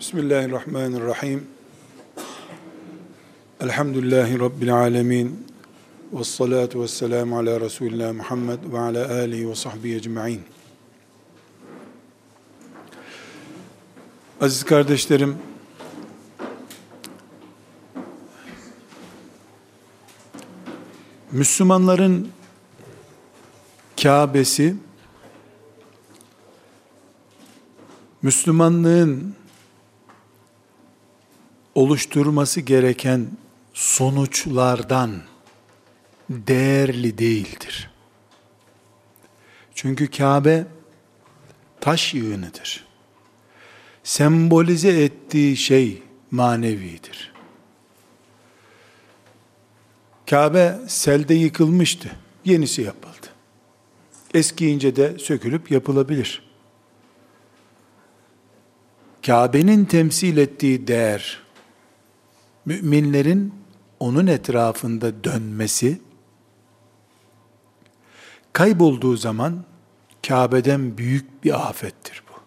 Bismillahirrahmanirrahim. Elhamdülillahi Rabbil alemin. Ve salatu ve selamu ala Resulullah Muhammed ve ala alihi ve sahbihi ecma'in. Aziz kardeşlerim, Müslümanların Kabe'si, Müslümanlığın oluşturması gereken sonuçlardan değerli değildir. Çünkü Kabe taş yığınıdır. Sembolize ettiği şey manevidir. Kabe selde yıkılmıştı. Yenisi yapıldı. Eskiyince de sökülüp yapılabilir. Kabe'nin temsil ettiği değer, müminlerin onun etrafında dönmesi, kaybolduğu zaman Kabe'den büyük bir afettir bu.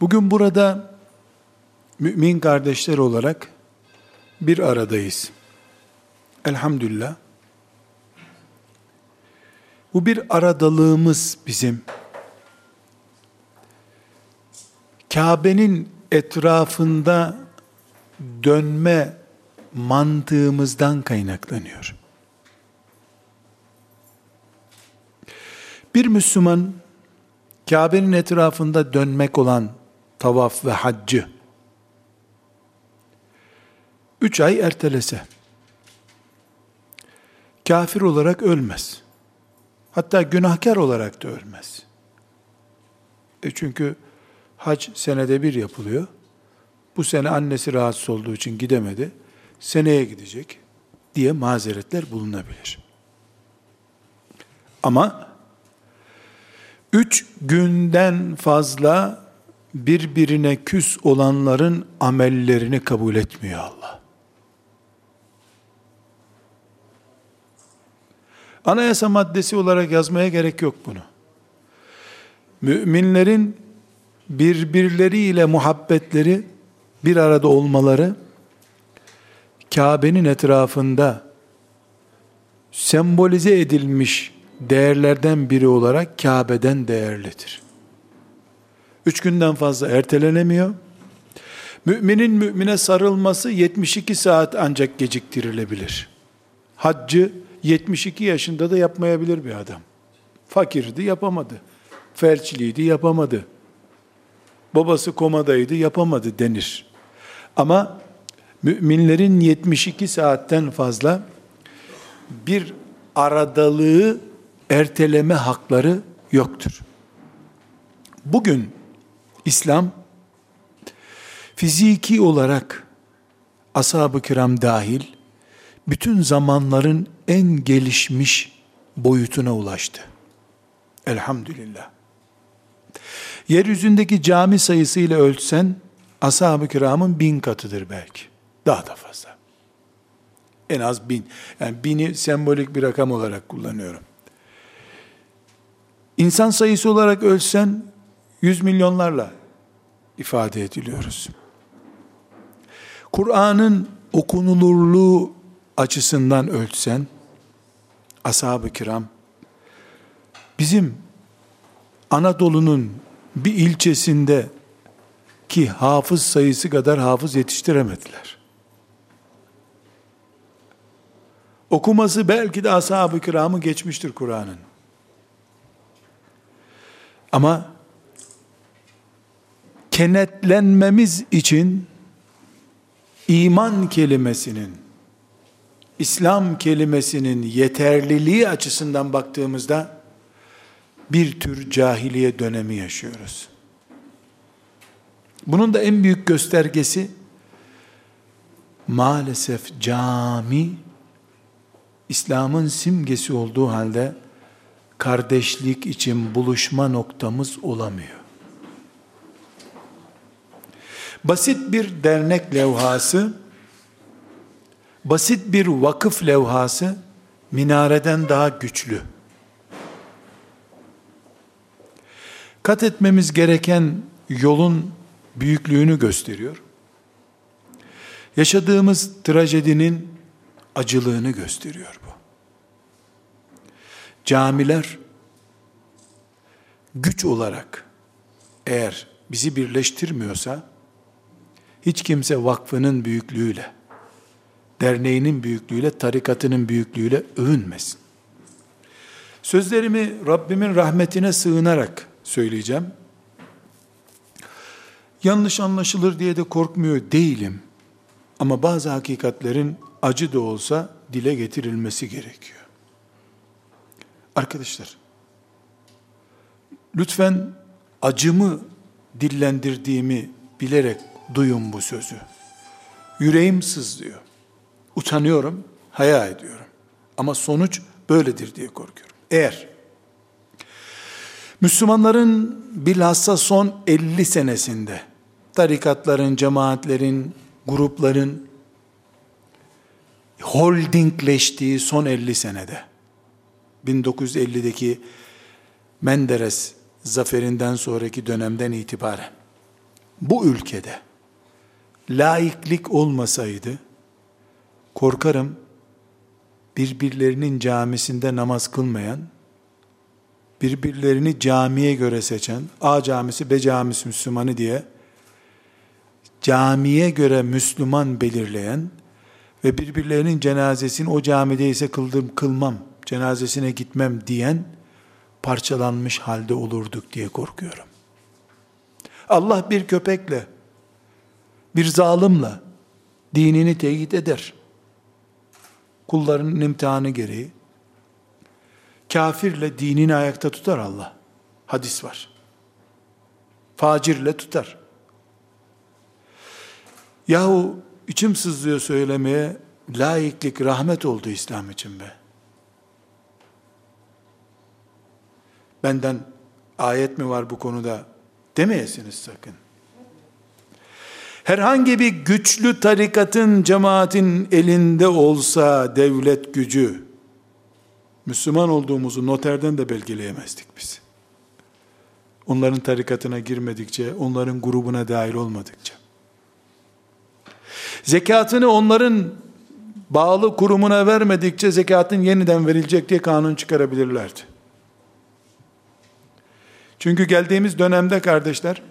Bugün burada mümin kardeşler olarak bir aradayız. Elhamdülillah. Bu bir aradalığımız bizim. Kabe'nin etrafında dönme mantığımızdan kaynaklanıyor. Bir Müslüman Kabe'nin etrafında dönmek olan tavaf ve haccı üç ay ertelese kafir olarak ölmez. Hatta günahkar olarak da ölmez. E çünkü hac senede bir yapılıyor. Bu sene annesi rahatsız olduğu için gidemedi. Seneye gidecek diye mazeretler bulunabilir. Ama üç günden fazla birbirine küs olanların amellerini kabul etmiyor Allah. Anayasa maddesi olarak yazmaya gerek yok bunu. Müminlerin birbirleriyle muhabbetleri bir arada olmaları Kabe'nin etrafında sembolize edilmiş değerlerden biri olarak Kabe'den değerlidir. Üç günden fazla ertelenemiyor. Müminin mümine sarılması 72 saat ancak geciktirilebilir. Haccı 72 yaşında da yapmayabilir bir adam. Fakirdi yapamadı. Felçliydi yapamadı. Babası komadaydı yapamadı denir. Ama müminlerin 72 saatten fazla bir aradalığı erteleme hakları yoktur. Bugün İslam fiziki olarak ashab-ı kiram dahil bütün zamanların en gelişmiş boyutuna ulaştı. Elhamdülillah. Yeryüzündeki cami sayısıyla ölçsen, ashab-ı kiramın bin katıdır belki. Daha da fazla. En az bin. Yani bini sembolik bir rakam olarak kullanıyorum. İnsan sayısı olarak ölçsen, yüz milyonlarla ifade ediliyoruz. Kur'an'ın okunulurluğu açısından ölçsen, ashab-ı kiram, bizim Anadolu'nun bir ilçesinde ki hafız sayısı kadar hafız yetiştiremediler. Okuması belki de ashab-ı kiramı geçmiştir Kur'an'ın. Ama kenetlenmemiz için iman kelimesinin İslam kelimesinin yeterliliği açısından baktığımızda bir tür cahiliye dönemi yaşıyoruz. Bunun da en büyük göstergesi maalesef cami İslam'ın simgesi olduğu halde kardeşlik için buluşma noktamız olamıyor. Basit bir dernek levhası, basit bir vakıf levhası minareden daha güçlü. Kat etmemiz gereken yolun büyüklüğünü gösteriyor. Yaşadığımız trajedinin acılığını gösteriyor bu. Camiler güç olarak eğer bizi birleştirmiyorsa hiç kimse vakfının büyüklüğüyle, derneğinin büyüklüğüyle, tarikatının büyüklüğüyle övünmesin. Sözlerimi Rabbimin rahmetine sığınarak söyleyeceğim. Yanlış anlaşılır diye de korkmuyor değilim. Ama bazı hakikatlerin acı da olsa dile getirilmesi gerekiyor. Arkadaşlar, lütfen acımı dillendirdiğimi bilerek duyun bu sözü. Yüreğim sızlıyor. Utanıyorum, haya ediyorum. Ama sonuç böyledir diye korkuyorum. Eğer Müslümanların bilhassa son 50 senesinde tarikatların, cemaatlerin, grupların holdingleştiği son 50 senede 1950'deki Menderes zaferinden sonraki dönemden itibaren bu ülkede laiklik olmasaydı korkarım birbirlerinin camisinde namaz kılmayan, birbirlerini camiye göre seçen, A camisi, B camisi Müslümanı diye camiye göre Müslüman belirleyen ve birbirlerinin cenazesini o camideyse kıldım kılmam, cenazesine gitmem diyen parçalanmış halde olurduk diye korkuyorum. Allah bir köpekle, bir zalimle dinini teyit eder. Kullarının imtihanı gereği. Kafirle dinini ayakta tutar Allah. Hadis var. Facirle tutar. Yahu içim sızlıyor söylemeye, laiklik rahmet oldu İslam için be. Benden ayet mi var bu konuda demeyesiniz sakın. Herhangi bir güçlü tarikatın, cemaatin elinde olsa devlet gücü, Müslüman olduğumuzu noterden de belgeleyemezdik biz. Onların tarikatına girmedikçe, onların grubuna dahil olmadıkça. Zekatını onların bağlı kurumuna vermedikçe zekatın yeniden verilecek diye kanun çıkarabilirlerdi. Çünkü geldiğimiz dönemde kardeşler,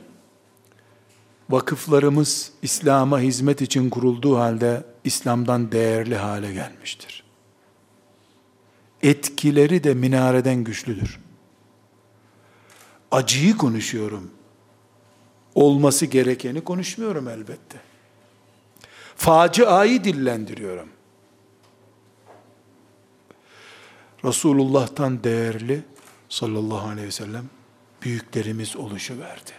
vakıflarımız İslam'a hizmet için kurulduğu halde İslam'dan değerli hale gelmiştir. Etkileri de minareden güçlüdür. Acıyı konuşuyorum. Olması gerekeni konuşmuyorum elbette. Faciayı dillendiriyorum. Resulullah'tan değerli sallallahu aleyhi ve sellem büyüklerimiz oluşu verdi.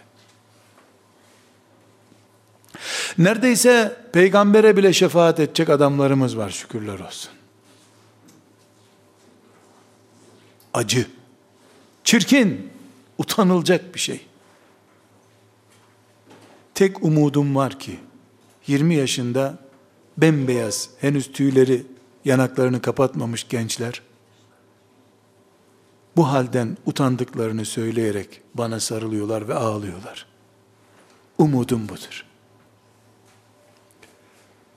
Neredeyse peygambere bile şefaat edecek adamlarımız var şükürler olsun. Acı, çirkin, utanılacak bir şey. Tek umudum var ki 20 yaşında bembeyaz, henüz tüyleri yanaklarını kapatmamış gençler bu halden utandıklarını söyleyerek bana sarılıyorlar ve ağlıyorlar. Umudum budur.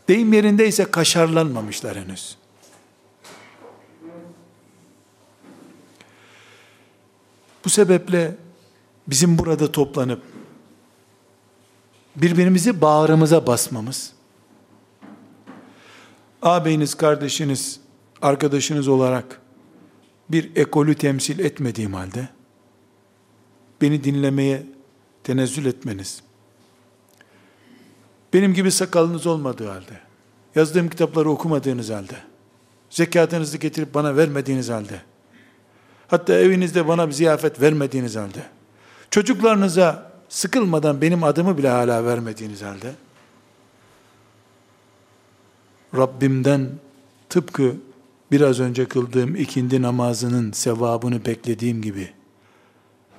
Deyim yerindeyse kaşarlanmamışlar henüz. Bu sebeple bizim burada toplanıp birbirimizi bağrımıza basmamız, ağabeyiniz, kardeşiniz, arkadaşınız olarak bir ekolü temsil etmediğim halde, beni dinlemeye tenezzül etmeniz, benim gibi sakalınız olmadığı halde, yazdığım kitapları okumadığınız halde, zekatınızı getirip bana vermediğiniz halde, hatta evinizde bana bir ziyafet vermediğiniz halde, çocuklarınıza sıkılmadan benim adımı bile hala vermediğiniz halde, Rabbimden tıpkı biraz önce kıldığım ikindi namazının sevabını beklediğim gibi,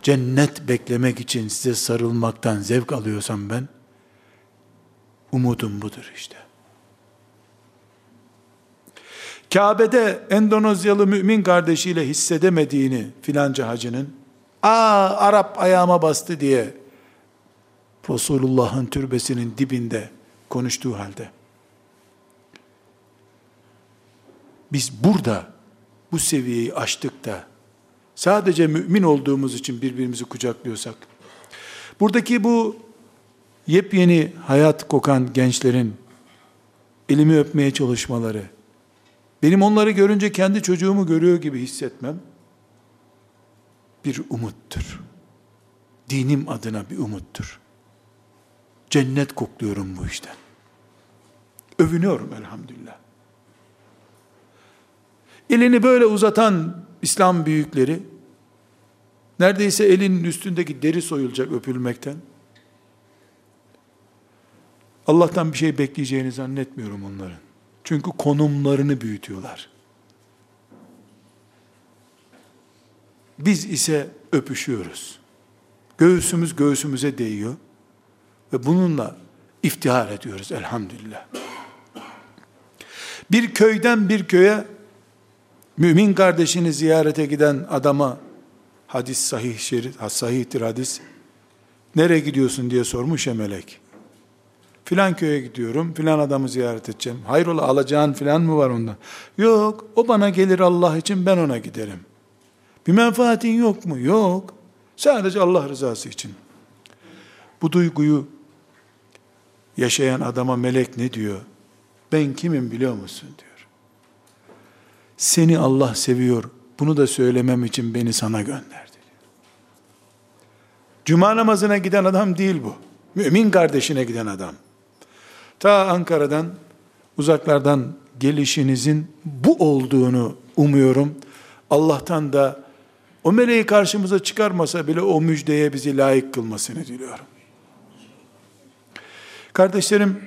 cennet beklemek için size sarılmaktan zevk alıyorsam ben, umudum budur işte. Kabe'de Endonezyalı mümin kardeşiyle hissedemediğini filanca hacının, aa Arap ayağıma bastı diye Resulullah'ın türbesinin dibinde konuştuğu halde. Biz burada bu seviyeyi aştık da sadece mümin olduğumuz için birbirimizi kucaklıyorsak buradaki bu yepyeni hayat kokan gençlerin elimi öpmeye çalışmaları benim onları görünce kendi çocuğumu görüyor gibi hissetmem bir umuttur. Dinim adına bir umuttur. Cennet kokluyorum bu işten. Övünüyorum elhamdülillah. Elini böyle uzatan İslam büyükleri, neredeyse elinin üstündeki deri soyulacak öpülmekten. Allah'tan bir şey bekleyeceğini zannetmiyorum onların. Çünkü konumlarını büyütüyorlar. Biz ise öpüşüyoruz. Göğsümüz göğsümüze değiyor. Ve bununla iftihar ediyoruz elhamdülillah. Bir köyden bir köye mümin kardeşini ziyarete giden adama hadis sahih şerif, sahihtir hadis. Nereye gidiyorsun diye sormuş ya melek. Filan köye gidiyorum, filan adamı ziyaret edeceğim. Hayrola alacağın filan mı var ondan? Yok, o bana gelir Allah için ben ona giderim. Bir menfaatin yok mu? Yok. Sadece Allah rızası için. Bu duyguyu yaşayan adama melek ne diyor? Ben kimim biliyor musun diyor. Seni Allah seviyor. Bunu da söylemem için beni sana gönderdi. Cuma namazına giden adam değil bu. Mümin kardeşine giden adam. Ta Ankara'dan, uzaklardan gelişinizin bu olduğunu umuyorum. Allah'tan da o meleği karşımıza çıkarmasa bile o müjdeye bizi layık kılmasını diliyorum. Kardeşlerim,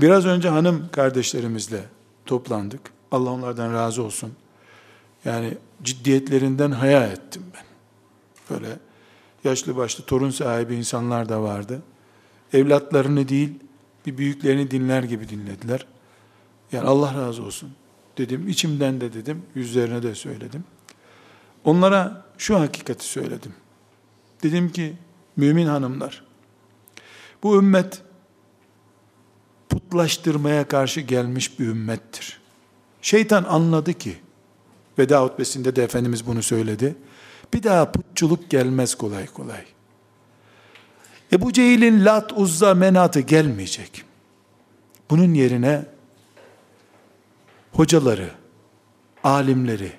biraz önce hanım kardeşlerimizle toplandık. Allah onlardan razı olsun. Yani ciddiyetlerinden haya ettim ben. Böyle yaşlı başlı torun sahibi insanlar da vardı. Evlatlarını değil, bir büyüklerini dinler gibi dinlediler. Yani Allah razı olsun dedim. içimden de dedim. Yüzlerine de söyledim. Onlara şu hakikati söyledim. Dedim ki mümin hanımlar bu ümmet putlaştırmaya karşı gelmiş bir ümmettir. Şeytan anladı ki veda hutbesinde de Efendimiz bunu söyledi. Bir daha putçuluk gelmez kolay kolay. Ebu Cehil'in Lat, Uzza, Menat'ı gelmeyecek. Bunun yerine hocaları, alimleri,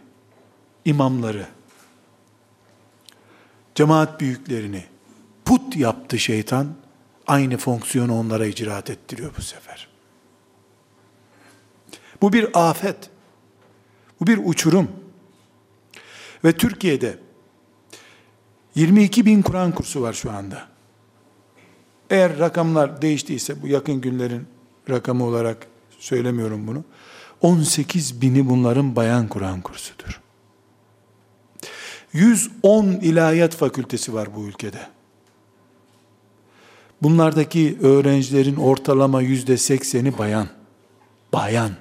imamları, cemaat büyüklerini put yaptı şeytan, aynı fonksiyonu onlara icraat ettiriyor bu sefer. Bu bir afet. Bu bir uçurum. Ve Türkiye'de 22 bin Kur'an kursu var şu anda. Eğer rakamlar değiştiyse, bu yakın günlerin rakamı olarak söylemiyorum bunu. 18 bini bunların bayan Kur'an kursudur. 110 ilahiyat fakültesi var bu ülkede. Bunlardaki öğrencilerin ortalama yüzde sekseni bayan. Bayan.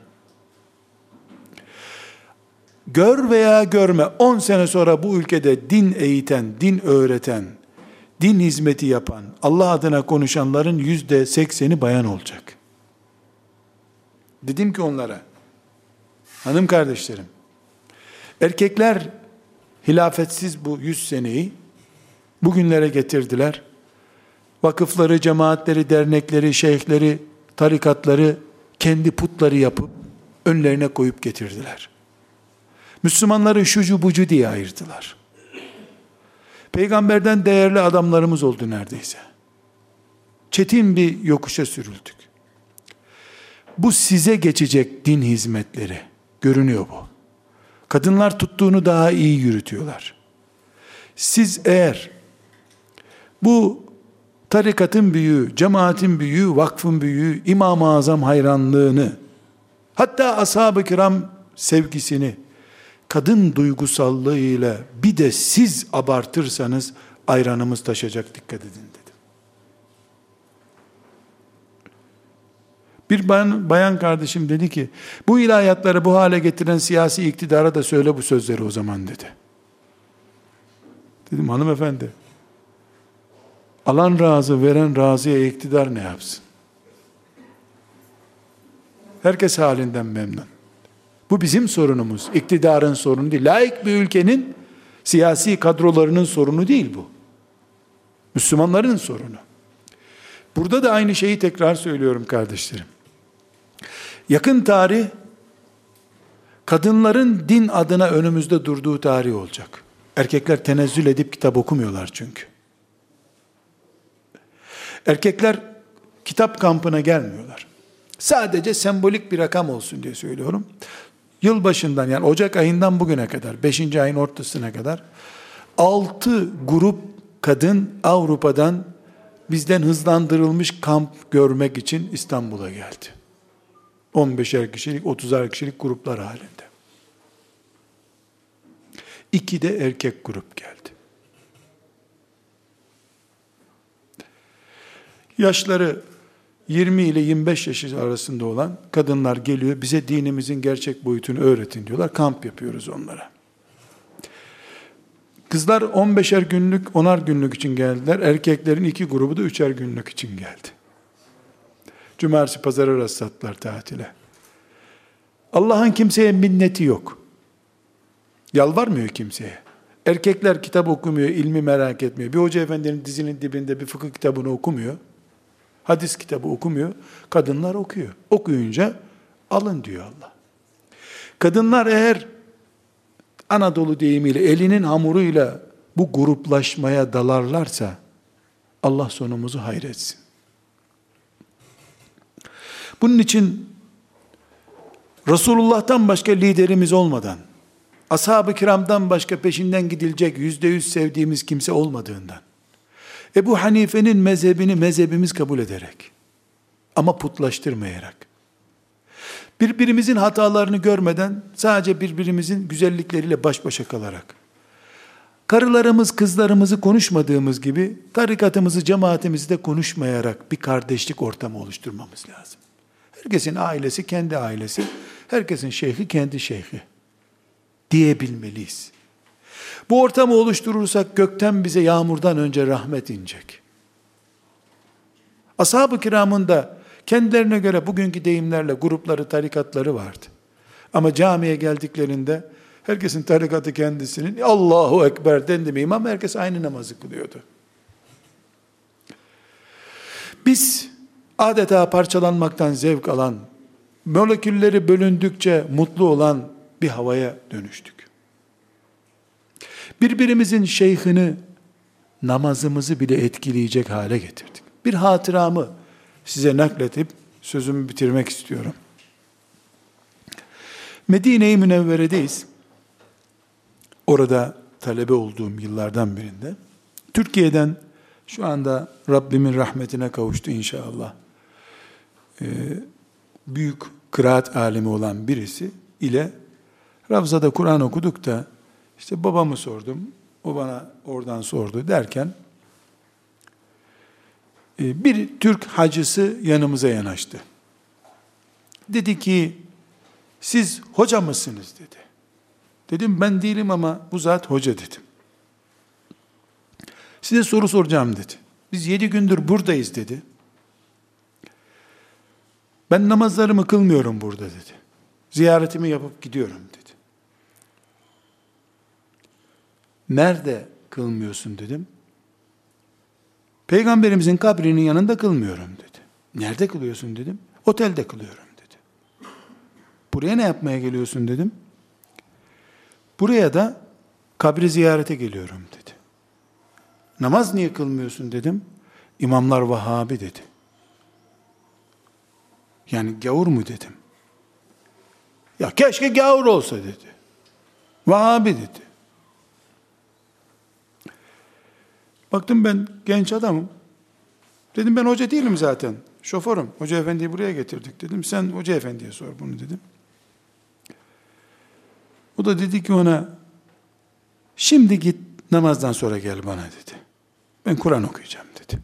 Gör veya görme 10 sene sonra bu ülkede din eğiten, din öğreten, din hizmeti yapan, Allah adına konuşanların yüzde sekseni bayan olacak. Dedim ki onlara, hanım kardeşlerim, erkekler hilafetsiz bu yüz seneyi bugünlere getirdiler. Vakıfları, cemaatleri, dernekleri, şeyhleri, tarikatları kendi putları yapıp önlerine koyup getirdiler. Müslümanları şucu bucu diye ayırdılar. Peygamberden değerli adamlarımız oldu neredeyse. Çetin bir yokuşa sürüldük. Bu size geçecek din hizmetleri. Görünüyor bu. Kadınlar tuttuğunu daha iyi yürütüyorlar. Siz eğer bu tarikatın büyüğü, cemaatin büyüğü, vakfın büyüğü, İmam-ı Azam hayranlığını, hatta ashab-ı kiram sevgisini, kadın duygusallığı ile bir de siz abartırsanız ayranımız taşacak dikkat edin dedim. Bir bayan, bayan kardeşim dedi ki bu ilahiyatları bu hale getiren siyasi iktidara da söyle bu sözleri o zaman dedi. Dedim hanımefendi Alan razı, veren razıya iktidar ne yapsın? Herkes halinden memnun. Bu bizim sorunumuz. İktidarın sorunu değil. Laik bir ülkenin siyasi kadrolarının sorunu değil bu. Müslümanların sorunu. Burada da aynı şeyi tekrar söylüyorum kardeşlerim. Yakın tarih kadınların din adına önümüzde durduğu tarih olacak. Erkekler tenezzül edip kitap okumuyorlar çünkü. Erkekler kitap kampına gelmiyorlar. Sadece sembolik bir rakam olsun diye söylüyorum. Yıl başından yani Ocak ayından bugüne kadar, 5. ayın ortasına kadar 6 grup kadın Avrupa'dan bizden hızlandırılmış kamp görmek için İstanbul'a geldi. 15'er kişilik, 30'er kişilik gruplar halinde. İki de erkek grup geldi. Yaşları 20 ile 25 yaş arasında olan kadınlar geliyor, bize dinimizin gerçek boyutunu öğretin diyorlar. Kamp yapıyoruz onlara. Kızlar 15'er günlük, 10'ar günlük için geldiler. Erkeklerin iki grubu da 3'er günlük için geldi. Cumartesi pazarı rastlattılar tatile. Allah'ın kimseye minneti yok. Yalvarmıyor kimseye. Erkekler kitap okumuyor, ilmi merak etmiyor. Bir hoca efendinin dizinin dibinde bir fıkıh kitabını okumuyor. Hadis kitabı okumuyor. Kadınlar okuyor. Okuyunca alın diyor Allah. Kadınlar eğer Anadolu deyimiyle elinin hamuruyla bu gruplaşmaya dalarlarsa Allah sonumuzu hayretsin. Bunun için Resulullah'tan başka liderimiz olmadan, ashab-ı kiramdan başka peşinden gidilecek yüzde yüz sevdiğimiz kimse olmadığından, Ebu Hanife'nin mezhebini mezhebimiz kabul ederek, ama putlaştırmayarak, birbirimizin hatalarını görmeden, sadece birbirimizin güzellikleriyle baş başa kalarak, karılarımız, kızlarımızı konuşmadığımız gibi, tarikatımızı, cemaatimizi de konuşmayarak bir kardeşlik ortamı oluşturmamız lazım. Herkesin ailesi kendi ailesi, herkesin şeyhi kendi şeyhi diyebilmeliyiz. Bu ortamı oluşturursak gökten bize yağmurdan önce rahmet inecek. Ashab-ı kiramın da kendilerine göre bugünkü deyimlerle grupları, tarikatları vardı. Ama camiye geldiklerinde herkesin tarikatı kendisinin Allahu Ekber dendi mi imam herkes aynı namazı kılıyordu. Biz adeta parçalanmaktan zevk alan, molekülleri bölündükçe mutlu olan bir havaya dönüştük. Birbirimizin şeyhini namazımızı bile etkileyecek hale getirdik. Bir hatıramı size nakletip sözümü bitirmek istiyorum. Medine-i Münevvere'deyiz. Orada talebe olduğum yıllardan birinde. Türkiye'den şu anda Rabbimin rahmetine kavuştu inşallah. Ee, büyük kıraat alimi olan birisi ile Ravza'da Kur'an okuduk da işte babamı sordum, o bana oradan sordu derken e, bir Türk hacısı yanımıza yanaştı. Dedi ki siz hoca mısınız dedi. Dedim ben değilim ama bu zat hoca dedim. Size soru soracağım dedi. Biz yedi gündür buradayız dedi. Ben namazlarımı kılmıyorum burada dedi. Ziyaretimi yapıp gidiyorum dedi. Nerede kılmıyorsun dedim. Peygamberimizin kabrinin yanında kılmıyorum dedi. Nerede kılıyorsun dedim. Otelde kılıyorum dedi. Buraya ne yapmaya geliyorsun dedim. Buraya da kabri ziyarete geliyorum dedi. Namaz niye kılmıyorsun dedim. İmamlar Vahabi dedi. Yani gavur mu dedim. Ya keşke gavur olsa dedi. Vahabi dedi. Baktım ben genç adamım. Dedim ben hoca değilim zaten. Şoförüm. Hoca efendiyi buraya getirdik dedim. Sen hoca efendiye sor bunu dedim. O da dedi ki ona şimdi git namazdan sonra gel bana dedi. Ben Kur'an okuyacağım dedi.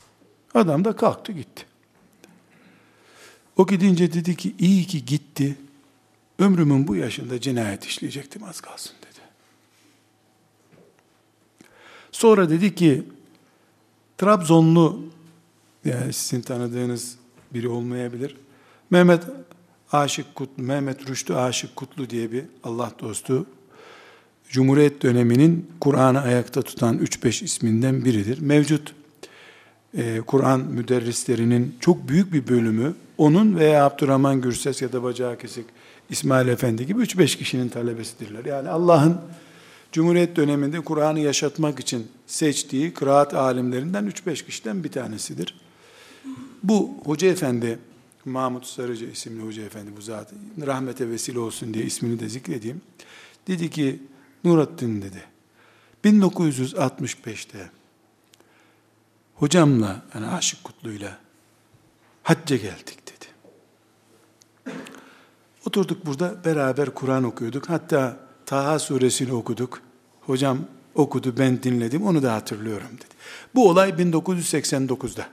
Adam da kalktı gitti. O gidince dedi ki iyi ki gitti. Ömrümün bu yaşında cinayet işleyecektim az kalsın dedi. Sonra dedi ki Trabzonlu, yani sizin tanıdığınız biri olmayabilir. Mehmet Aşık Kutlu, Mehmet Rüştü Aşık Kutlu diye bir Allah dostu, Cumhuriyet döneminin Kur'an'ı ayakta tutan 3-5 isminden biridir. Mevcut e, Kur'an müderrislerinin çok büyük bir bölümü onun veya Abdurrahman Gürses ya da Bacağı Kesik İsmail Efendi gibi 3-5 kişinin talebesidirler. Yani Allah'ın Cumhuriyet döneminde Kur'an'ı yaşatmak için seçtiği kıraat alimlerinden 3-5 kişiden bir tanesidir. Bu Hoca Efendi, Mahmut Sarıcı isimli Hoca Efendi bu zat, rahmete vesile olsun diye ismini de zikredeyim. Dedi ki, Nurattin dedi, 1965'te hocamla, yani Aşık Kutlu'yla hacca geldik dedi. Oturduk burada beraber Kur'an okuyorduk. Hatta Taha suresini okuduk. Hocam okudu ben dinledim onu da hatırlıyorum dedi. Bu olay 1989'da.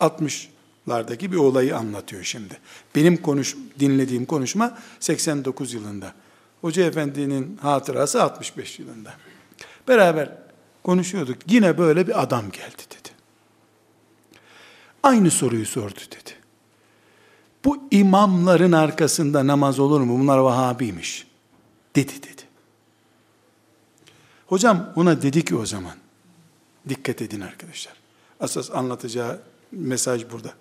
60'lardaki bir olayı anlatıyor şimdi. Benim konuş, dinlediğim konuşma 89 yılında. Hoca Efendi'nin hatırası 65 yılında. Beraber konuşuyorduk. Yine böyle bir adam geldi dedi. Aynı soruyu sordu dedi. Bu imamların arkasında namaz olur mu? Bunlar Vahabiymiş. Dedi dedi. Hocam ona dedi ki o zaman, dikkat edin arkadaşlar. Asas anlatacağı mesaj burada.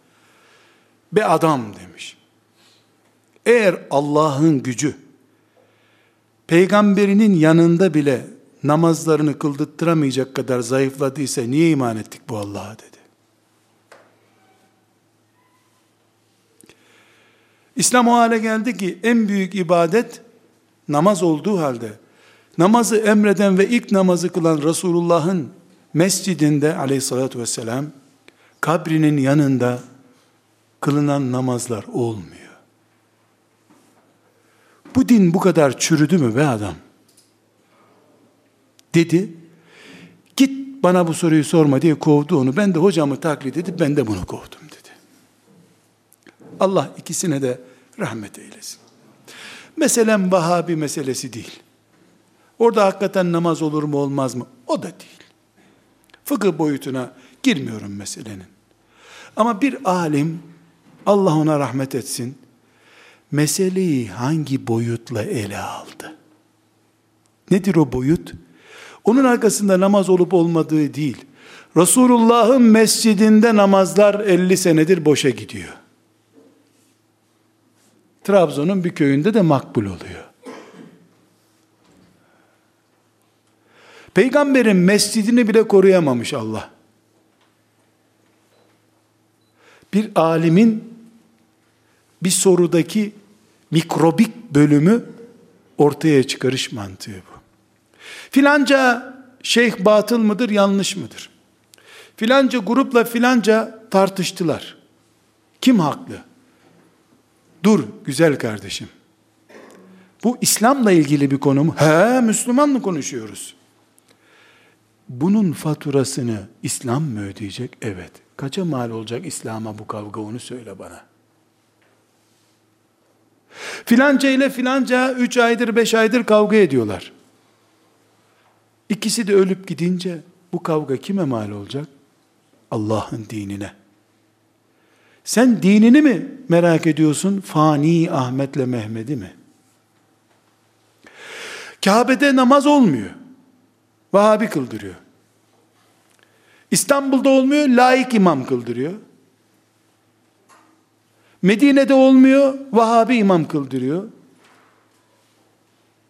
Be adam demiş. Eğer Allah'ın gücü, peygamberinin yanında bile namazlarını kıldırttıramayacak kadar zayıfladıysa niye iman ettik bu Allah'a dedi. İslam o hale geldi ki en büyük ibadet namaz olduğu halde namazı emreden ve ilk namazı kılan Resulullah'ın mescidinde aleyhissalatü vesselam kabrinin yanında kılınan namazlar olmuyor. Bu din bu kadar çürüdü mü be adam? Dedi. Git bana bu soruyu sorma diye kovdu onu. Ben de hocamı taklit edip ben de bunu kovdum dedi. Allah ikisine de rahmet eylesin. Meselen Vahabi meselesi değil. Orada hakikaten namaz olur mu olmaz mı? O da değil. Fıkıh boyutuna girmiyorum meselenin. Ama bir alim, Allah ona rahmet etsin, meseleyi hangi boyutla ele aldı? Nedir o boyut? Onun arkasında namaz olup olmadığı değil. Resulullah'ın mescidinde namazlar 50 senedir boşa gidiyor. Trabzon'un bir köyünde de makbul oluyor. Peygamberin mescidini bile koruyamamış Allah. Bir alimin bir sorudaki mikrobik bölümü ortaya çıkarış mantığı bu. Filanca şeyh batıl mıdır, yanlış mıdır? Filanca grupla filanca tartıştılar. Kim haklı? Dur güzel kardeşim. Bu İslam'la ilgili bir konu mu? He, Müslüman mı konuşuyoruz? Bunun faturasını İslam mı ödeyecek? Evet. Kaça mal olacak İslam'a bu kavga onu söyle bana. Filanca ile filanca üç aydır beş aydır kavga ediyorlar. İkisi de ölüp gidince bu kavga kime mal olacak? Allah'ın dinine. Sen dinini mi merak ediyorsun? Fani Ahmet'le Mehmet'i mi? Kabe'de namaz olmuyor. Vahabi kıldırıyor. İstanbul'da olmuyor, laik imam kıldırıyor. Medine'de olmuyor, Vahabi imam kıldırıyor.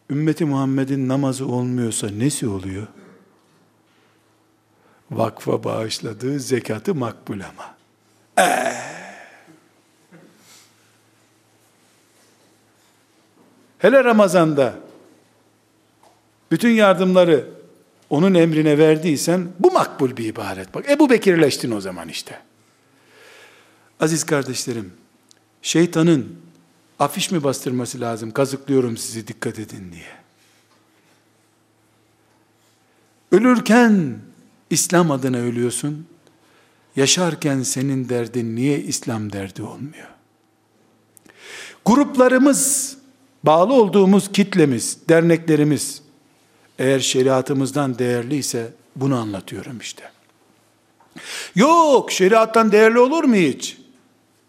Ümmeti Muhammed'in namazı olmuyorsa nesi oluyor? Vakfa bağışladığı zekatı makbul ama. Ee, hele Ramazan'da bütün yardımları onun emrine verdiysen bu makbul bir ibaret. Bak Ebu Bekirleştin o zaman işte. Aziz kardeşlerim, şeytanın afiş mi bastırması lazım? Kazıklıyorum sizi dikkat edin diye. Ölürken İslam adına ölüyorsun. Yaşarken senin derdin niye İslam derdi olmuyor? Gruplarımız, bağlı olduğumuz kitlemiz, derneklerimiz eğer şeriatımızdan değerliyse bunu anlatıyorum işte. Yok şeriattan değerli olur mu hiç?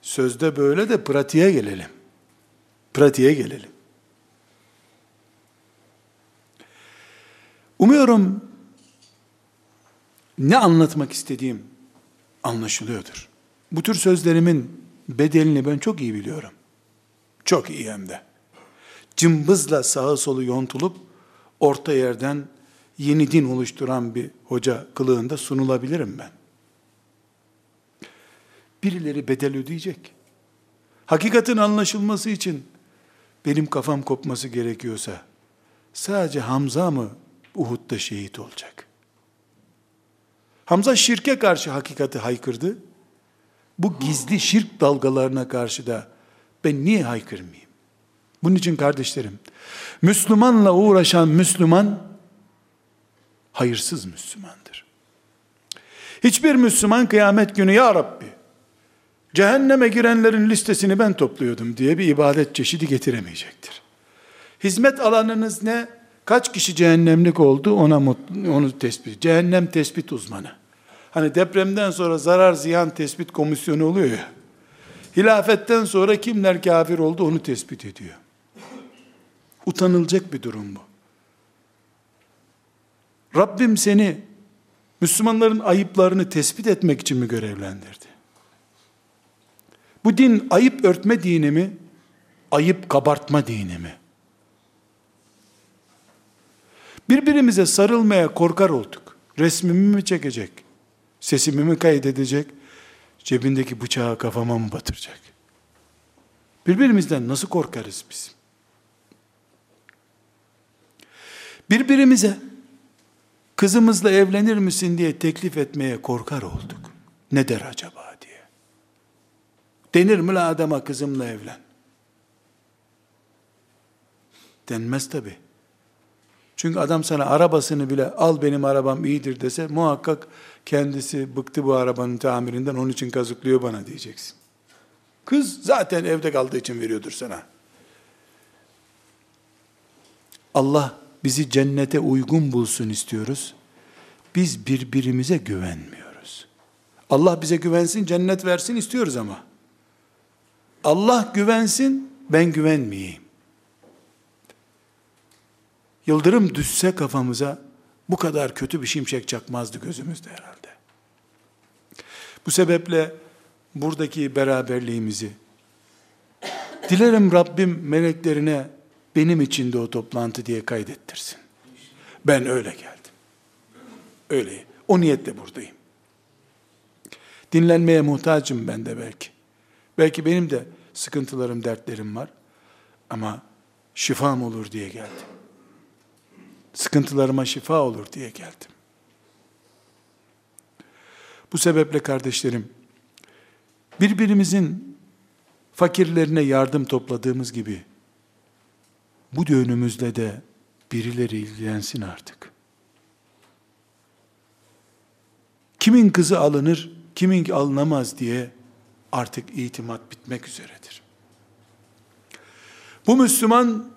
Sözde böyle de pratiğe gelelim. Pratiğe gelelim. Umuyorum ne anlatmak istediğim anlaşılıyordur. Bu tür sözlerimin bedelini ben çok iyi biliyorum. Çok iyi hem de. Cımbızla sağı solu yontulup orta yerden yeni din oluşturan bir hoca kılığında sunulabilirim ben. Birileri bedel ödeyecek. Hakikatin anlaşılması için benim kafam kopması gerekiyorsa sadece Hamza mı Uhud'da şehit olacak? Hamza şirke karşı hakikati haykırdı. Bu gizli şirk dalgalarına karşı da ben niye haykırmayayım? Bunun için kardeşlerim, Müslümanla uğraşan Müslüman, hayırsız Müslümandır. Hiçbir Müslüman kıyamet günü, Ya Rabbi, cehenneme girenlerin listesini ben topluyordum diye bir ibadet çeşidi getiremeyecektir. Hizmet alanınız ne? Kaç kişi cehennemlik oldu ona onu tespit. Cehennem tespit uzmanı. Hani depremden sonra zarar ziyan tespit komisyonu oluyor ya. Hilafetten sonra kimler kafir oldu onu tespit ediyor. Utanılacak bir durum bu. Rabbim seni Müslümanların ayıplarını tespit etmek için mi görevlendirdi? Bu din ayıp örtme dini mi? Ayıp kabartma dini mi? Birbirimize sarılmaya korkar olduk. Resmimi mi çekecek? Sesimi mi kaydedecek? Cebindeki bıçağı kafama mı batıracak? Birbirimizden nasıl korkarız biz? Birbirimize kızımızla evlenir misin diye teklif etmeye korkar olduk. Ne der acaba diye. Denir mi la adama kızımla evlen? Denmez tabi. Çünkü adam sana arabasını bile al benim arabam iyidir dese muhakkak kendisi bıktı bu arabanın tamirinden onun için kazıklıyor bana diyeceksin. Kız zaten evde kaldığı için veriyordur sana. Allah bizi cennete uygun bulsun istiyoruz. Biz birbirimize güvenmiyoruz. Allah bize güvensin, cennet versin istiyoruz ama. Allah güvensin, ben güvenmeyeyim. Yıldırım düşse kafamıza bu kadar kötü bir şimşek çakmazdı gözümüzde herhalde. Bu sebeple buradaki beraberliğimizi dilerim Rabbim meleklerine benim için de o toplantı diye kaydettirsin. Ben öyle geldim. Öyle. O niyetle buradayım. Dinlenmeye muhtacım ben de belki. Belki benim de sıkıntılarım, dertlerim var. Ama şifam olur diye geldim. Sıkıntılarıma şifa olur diye geldim. Bu sebeple kardeşlerim, birbirimizin fakirlerine yardım topladığımız gibi, bu düğünümüzle de birileri ilgilensin artık. Kimin kızı alınır, kimin alınamaz diye artık itimat bitmek üzeredir. Bu Müslüman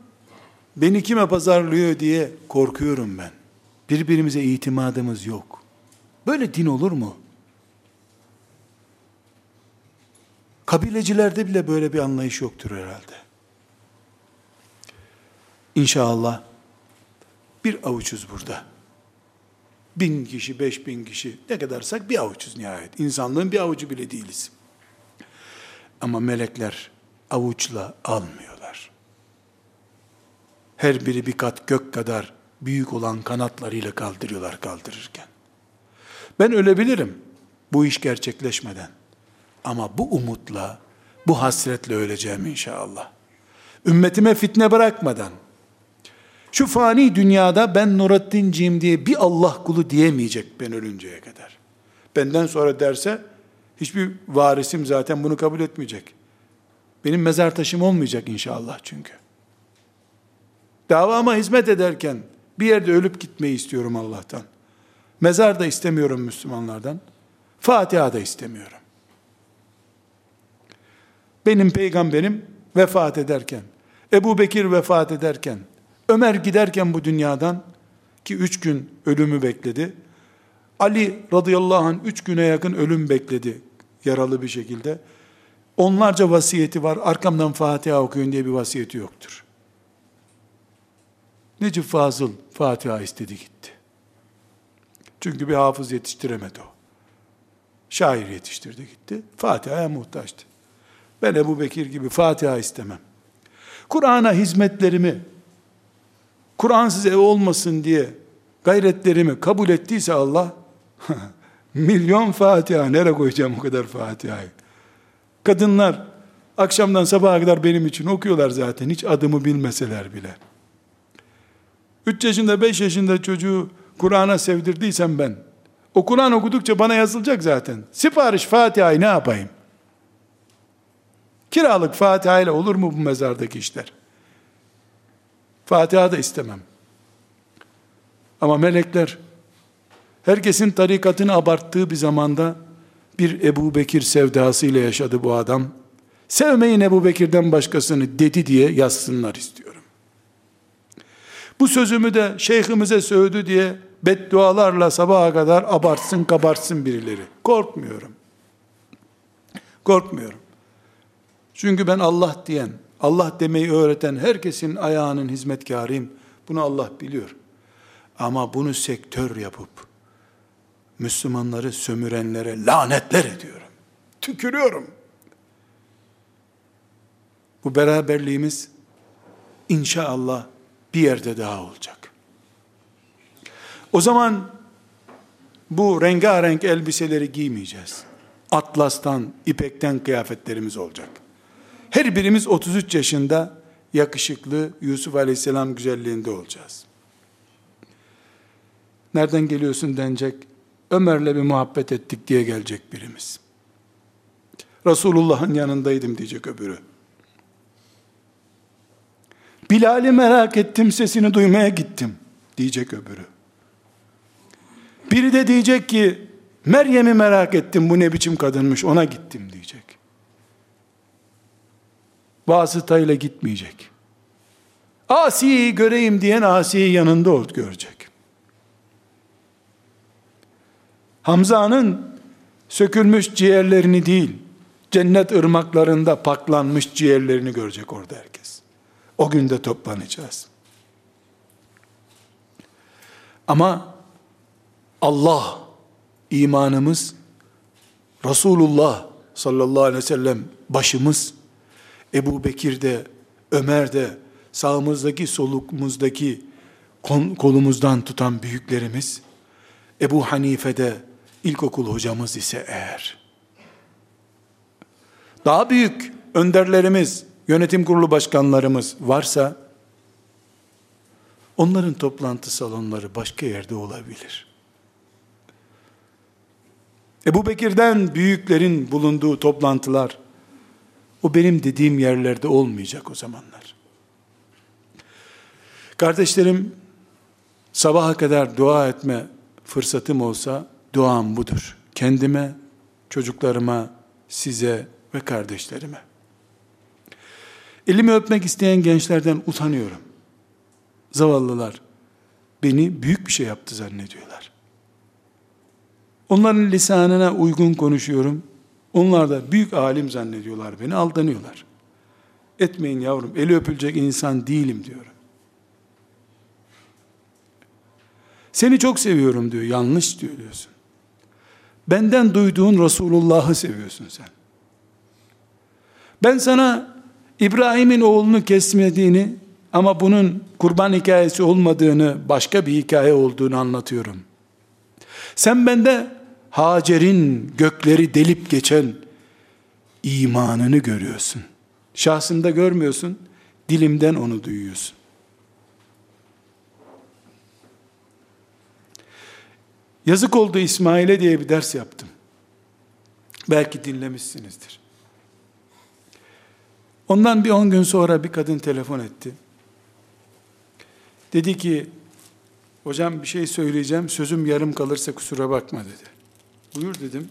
beni kime pazarlıyor diye korkuyorum ben. Birbirimize itimadımız yok. Böyle din olur mu? Kabilecilerde bile böyle bir anlayış yoktur herhalde. İnşallah bir avuçuz burada. Bin kişi, beş bin kişi ne kadarsak bir avuçuz nihayet. İnsanlığın bir avucu bile değiliz. Ama melekler avuçla almıyorlar. Her biri bir kat gök kadar büyük olan kanatlarıyla kaldırıyorlar kaldırırken. Ben ölebilirim bu iş gerçekleşmeden. Ama bu umutla, bu hasretle öleceğim inşallah. Ümmetime fitne bırakmadan, şu fani dünyada ben Nurattinciyim diye bir Allah kulu diyemeyecek ben ölünceye kadar. Benden sonra derse, hiçbir varisim zaten bunu kabul etmeyecek. Benim mezar taşım olmayacak inşallah çünkü. Davama hizmet ederken bir yerde ölüp gitmeyi istiyorum Allah'tan. Mezar da istemiyorum Müslümanlardan. Fatiha da istemiyorum. Benim peygamberim vefat ederken, Ebu Bekir vefat ederken, Ömer giderken bu dünyadan, ki üç gün ölümü bekledi, Ali radıyallahu anh üç güne yakın ölüm bekledi yaralı bir şekilde. Onlarca vasiyeti var. Arkamdan Fatiha okuyun diye bir vasiyeti yoktur. Necip Fazıl Fatiha istedi gitti. Çünkü bir hafız yetiştiremedi o. Şair yetiştirdi gitti. Fatiha'ya muhtaçtı. Ben Ebu Bekir gibi Fatiha istemem. Kur'an'a hizmetlerimi, Kur'ansız ev olmasın diye gayretlerimi kabul ettiyse Allah, milyon Fatiha, nereye koyacağım o kadar Fatiha'yı? Kadınlar, akşamdan sabaha kadar benim için okuyorlar zaten, hiç adımı bilmeseler bile. 3 yaşında, 5 yaşında çocuğu Kur'an'a sevdirdiysem ben, o Kur'an okudukça bana yazılacak zaten. Sipariş Fatiha'yı ne yapayım? Kiralık Fatiha ile olur mu bu mezardaki işler? Fatiha da istemem. Ama melekler herkesin tarikatını abarttığı bir zamanda bir Ebu Bekir sevdası ile yaşadı bu adam. Sevmeyin Ebu Bekir'den başkasını dedi diye yazsınlar istiyorum. Bu sözümü de şeyhimize sövdü diye beddualarla sabaha kadar abartsın kabartsın birileri. Korkmuyorum. Korkmuyorum. Çünkü ben Allah diyen, Allah demeyi öğreten herkesin ayağının hizmetkarıyım. Bunu Allah biliyor. Ama bunu sektör yapıp Müslümanları sömürenlere lanetler ediyorum. Tükürüyorum. Bu beraberliğimiz inşallah bir yerde daha olacak. O zaman bu rengarenk elbiseleri giymeyeceğiz. Atlastan, ipekten kıyafetlerimiz olacak. Her birimiz 33 yaşında yakışıklı Yusuf Aleyhisselam güzelliğinde olacağız. Nereden geliyorsun denecek. Ömer'le bir muhabbet ettik diye gelecek birimiz. Resulullah'ın yanındaydım diyecek öbürü. Bilal'i merak ettim, sesini duymaya gittim diyecek öbürü. Biri de diyecek ki Meryem'i merak ettim bu ne biçim kadınmış ona gittim diyecek. Vasıtayla gitmeyecek. Asiye'yi göreyim diyen Asiye'yi yanında ol görecek. Hamza'nın sökülmüş ciğerlerini değil, cennet ırmaklarında paklanmış ciğerlerini görecek orada herkes. O günde toplanacağız. Ama Allah imanımız, Resulullah sallallahu aleyhi ve sellem başımız, Ebu Bekir'de, Ömer'de, sağımızdaki solukumuzdaki kolumuzdan tutan büyüklerimiz, Ebu Hanife'de ilkokul hocamız ise eğer, daha büyük önderlerimiz, yönetim kurulu başkanlarımız varsa, onların toplantı salonları başka yerde olabilir. Ebu Bekir'den büyüklerin bulunduğu toplantılar, o benim dediğim yerlerde olmayacak o zamanlar. Kardeşlerim, sabaha kadar dua etme fırsatım olsa, duam budur. Kendime, çocuklarıma, size ve kardeşlerime. Elimi öpmek isteyen gençlerden utanıyorum. Zavallılar beni büyük bir şey yaptı zannediyorlar. Onların lisanına uygun konuşuyorum. Onlar da büyük alim zannediyorlar beni, aldanıyorlar. Etmeyin yavrum, eli öpülecek insan değilim diyorum. Seni çok seviyorum diyor, yanlış diyor diyorsun. Benden duyduğun Resulullah'ı seviyorsun sen. Ben sana İbrahim'in oğlunu kesmediğini ama bunun kurban hikayesi olmadığını, başka bir hikaye olduğunu anlatıyorum. Sen bende Hacer'in gökleri delip geçen imanını görüyorsun. Şahsında görmüyorsun, dilimden onu duyuyorsun. Yazık oldu İsmail'e diye bir ders yaptım. Belki dinlemişsinizdir. Ondan bir on gün sonra bir kadın telefon etti. Dedi ki, hocam bir şey söyleyeceğim, sözüm yarım kalırsa kusura bakma dedi. Buyur dedim.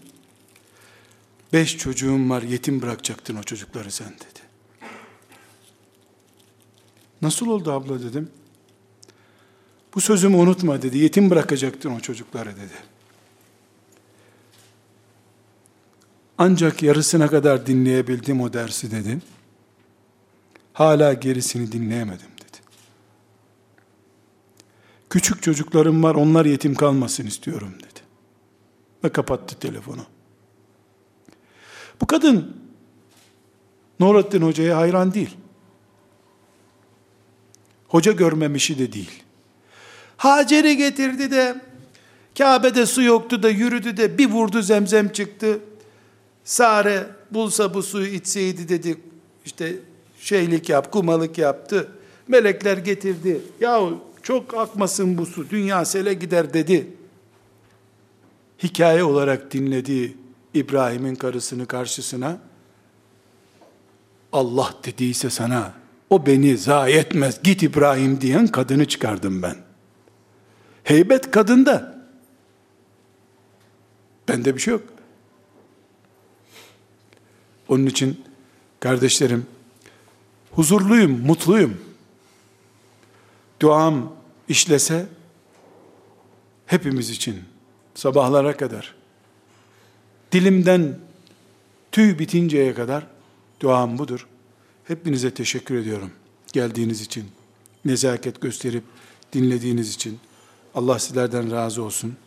Beş çocuğum var yetim bırakacaktın o çocukları sen dedi. Nasıl oldu abla dedim. Bu sözümü unutma dedi. Yetim bırakacaktın o çocukları dedi. Ancak yarısına kadar dinleyebildim o dersi dedi. Hala gerisini dinleyemedim dedi. Küçük çocuklarım var onlar yetim kalmasın istiyorum dedi. Ve kapattı telefonu. Bu kadın Nurattin Hoca'ya hayran değil. Hoca görmemişi de değil. Hacer'i getirdi de Kabe'de su yoktu da yürüdü de bir vurdu zemzem çıktı. Sare bulsa bu suyu içseydi dedi. İşte şeylik yap, kumalık yaptı. Melekler getirdi. Yahu çok akmasın bu su, dünya sele gider dedi. Hikaye olarak dinlediği İbrahim'in karısını karşısına Allah dediyse sana o beni zayi etmez git İbrahim diyen kadını çıkardım ben. Heybet kadında. Bende bir şey yok. Onun için kardeşlerim huzurluyum, mutluyum. Duam işlese hepimiz için sabahlara kadar dilimden tüy bitinceye kadar duam budur. Hepinize teşekkür ediyorum geldiğiniz için, nezaket gösterip dinlediğiniz için. Allah sizlerden razı olsun.